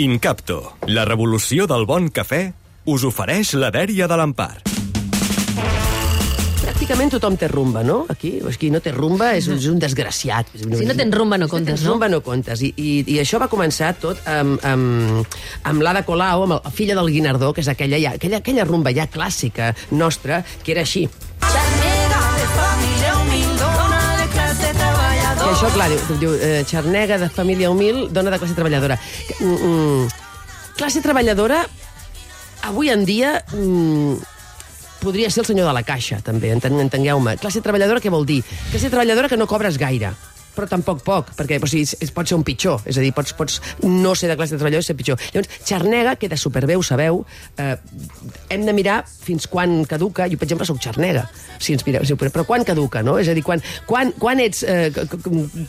Incapto, la revolució del bon cafè, us ofereix la dèria de l'Empar. Pràcticament tothom té rumba, no? Aquí, és qui no té rumba és, és un desgraciat. Si no tens rumba no comptes, si no? rumba no comptes. I, i, I això va començar tot amb, amb, amb l'Ada Colau, amb la filla del Guinardó, que és aquella, ja, aquella, aquella rumba ja clàssica nostra, que era així. Això, clar, diu, diu eh, xarnega de família humil, dona de classe treballadora. Mm, mm, classe treballadora, avui en dia, mm, podria ser el senyor de la caixa, també, enten, entengueu-me. Classe treballadora, què vol dir? Classe treballadora que no cobres gaire però tampoc poc, perquè o sigui, es, pot ser un pitjor, és a dir, pots, pots no ser de classe de treballador i ser pitjor. Llavors, xarnega queda superbé, ho sabeu, eh, hem de mirar fins quan caduca, jo, per exemple, sóc xarnega, si ens mireu, si, però quan caduca, no? És a dir, quan, quan, quan ets eh,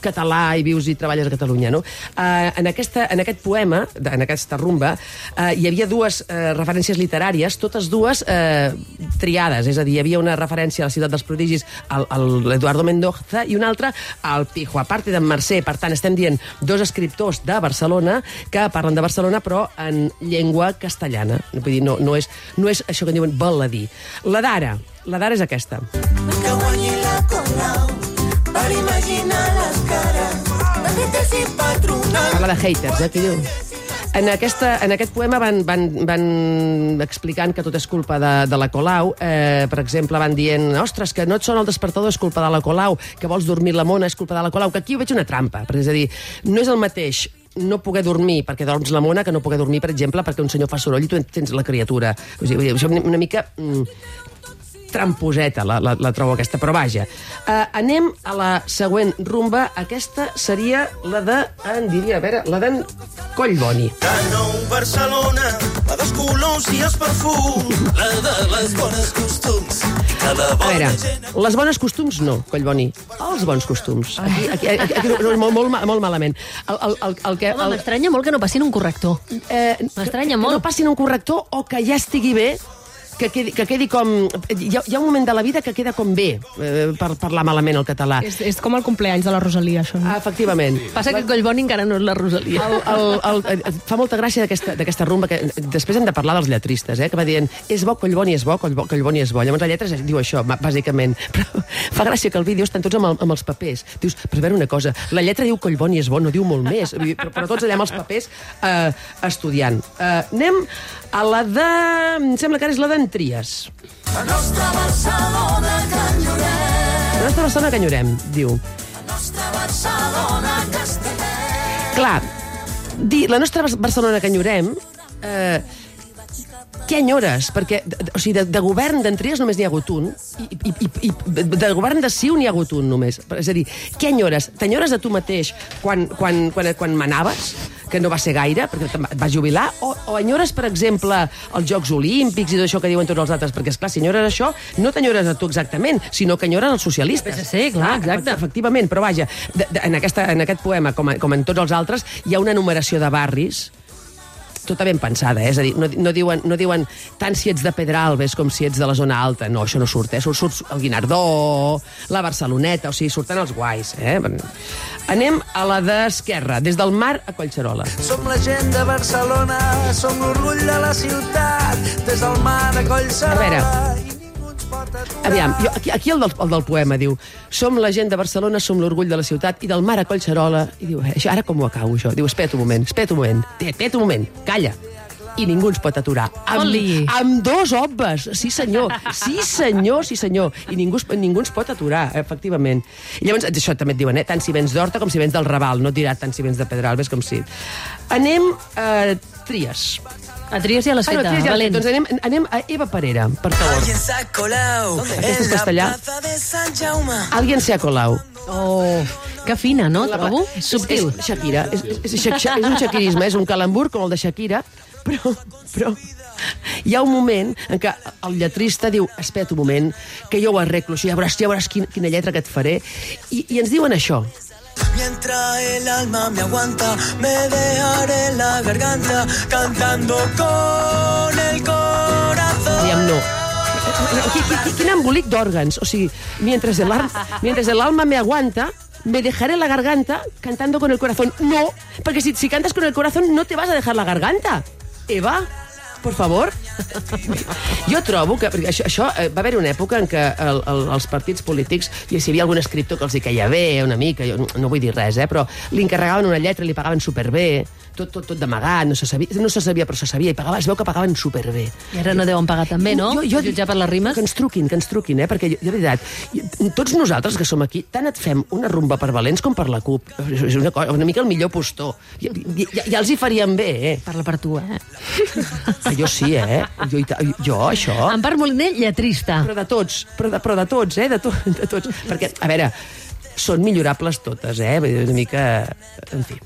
català i vius i treballes a Catalunya, no? Eh, en, aquesta, en aquest poema, en aquesta rumba, eh, hi havia dues eh, referències literàries, totes dues eh, triades, és a dir, hi havia una referència a la ciutat dels prodigis al, al Eduardo Mendoza i una altra al Pijo a part d'en Mercè. Per tant, estem dient dos escriptors de Barcelona que parlen de Barcelona, però en llengua castellana. Vull dir, no, no, és, no és això que en diuen baladí. La d'ara, la d'ara és aquesta. Que guanyi la Colau per imaginar les cares de i patronals. Parla de haters, eh, qui diu? En, aquesta, en aquest poema van, van, van explicant que tot és culpa de, de la Colau. Eh, per exemple, van dient, ostres, que no et sona el despertador, és culpa de la Colau, que vols dormir la mona, és culpa de la Colau, que aquí ho veig una trampa. Perquè, és a dir, no és el mateix no poder dormir perquè dorms la mona que no poder dormir, per exemple, perquè un senyor fa soroll i tu tens la criatura. O sigui, això una mica mm, tramposeta, la, la, la trobo aquesta, però vaja. Uh, anem a la següent rumba. Aquesta seria la de, en diria, a veure, la d'en Collboni. De nou Barcelona, la dels colors i els perfums, la de les bones costums. Bona a veure, les bones costums no, Collboni. Els bons costums. Aquí, aquí, aquí, aquí no, molt, molt, molt malament. El, el, el, el que, Home, m'estranya molt que no passin un corrector. Eh, m'estranya molt. Que no passin un corrector o que ja estigui bé que quedi, que quedi com... Hi ha, hi ha un moment de la vida que queda com bé eh, per parlar malament el català. És, és com el compleanys de la Rosalia, això. No? Ah, efectivament. Passa que Collboni encara no és la Rosalia. El, el, el, el, fa molta gràcia d'aquesta rumba, que després hem de parlar dels lletristes, eh, que va dient és bo, Collboni és bo, Collboni és bo. Llavors la lletra diu això, bàsicament. Però fa gràcia que el vídeo estan tots amb, el, amb els papers. Dius, però a veure una cosa, la lletra diu Collboni és bo, no diu molt més, però, però tots allà amb els papers eh, estudiant. Eh, anem a la de... Em sembla que ara és la d'en Trias. La nostra Barcelona que enyorem. La nostra Barcelona que enyorem, diu. La nostra Barcelona que estimem. Clar, dir la nostra Barcelona que enyorem... Eh, què enyores? Perquè, o sigui, de, de govern d'Entrias només n'hi ha hagut un, i, i, i, i de govern de Siu n'hi ha hagut un només. És a dir, què enyores? T'enyores a tu mateix quan, quan, quan, quan manaves? Que no va ser gaire, perquè et vas jubilar, o, o enyores, per exemple, els Jocs Olímpics i tot això que diuen tots els altres, perquè, esclar, si enyores això, no t'enyores a tu exactament, sinó que enyores els socialistes. PSC, clar, exacte. Efectivament, però vaja, de, de, en, aquesta, en aquest poema, com, com en tots els altres, hi ha una numeració de barris tota ben pensada, eh? és a dir, no, no, diuen, no diuen tant si ets de Pedralbes com si ets de la zona alta, no, això no surt, eh? surt, surt el Guinardó, la Barceloneta, o sigui, surten els guais. Eh? Anem a la d'Esquerra, des del mar a Collserola. Som la gent de Barcelona, som l'orgull de la ciutat, des del mar a Collserola... A veure, Aviam, jo, aquí, aquí el, del, el del poema diu Som la gent de Barcelona, som l'orgull de la ciutat i del mar a Collserola. I diu, eh, això, ara com ho acabo, això? Diu, espera un moment, espera un moment, espera un moment, calla i ningú ens pot aturar. Amb, amb dos obbes, sí senyor, sí senyor, sí senyor. I ningú, ningú ens pot aturar, efectivament. I llavors, això també et diuen, eh? tant si vens d'Horta com si vens del Raval, no et dirà tant si vens de Pedralbes com si... Anem a Tries. A Tries ja l'has fet, ah, no, ja Doncs anem, anem a Eva Parera, per favor. Aquesta és castellà. Alguien se ha colado. Oh, que fina, no? La, Trobo? És, Subtil. És Shakira. És, és, és, és un shakirisme, és un calambur com el de Shakira, però, però hi ha un moment en què el lletrista diu espera un moment, que jo ho arreglo, ja veuràs, ja veuràs quina, quina lletra que et faré, i, i ens diuen això. Mientras el alma me aguanta, me dejaré la garganta cantando con el corazón. Aviam, no. Quin embolic d'òrgans. O sigui, mentre el, mentre el alma me aguanta, me dejaré la garganta cantando con el corazón. No, perquè si, si cantes con el corazón no te vas a dejar la garganta. Eva, por favor. Jo trobo que... Això, això eh, va haver una època en què el, el, els partits polítics, i si hi havia algun escriptor que els hi caia bé una mica, jo no, no vull dir res, eh, però li encarregaven una lletra, li pagaven superbé, tot, tot, tot d'amagat, no se sabia, no se sabia, però se sabia, i pagava, es veu que pagaven superbé. I ara no deuen pagar també, no? Jo, jo, Jutjar per les rimes. Que ens truquin, que ens truquin, eh? perquè jo, de veritat, jo- tots nosaltres que som aquí, tant et fem una rumba per Valents com per la CUP. És una, cosa, una mica el millor postor. Ja, ja, ja els hi farien bé, eh? Parla per tu, eh? Ah, jo sí, eh? Jo, jo això... Empar Moliner, lletrista. Però de tots, però de, però de tots, eh? De, to, de tots. Perquè, a veure, són millorables totes, eh? Vull dir, Una mica... En fi.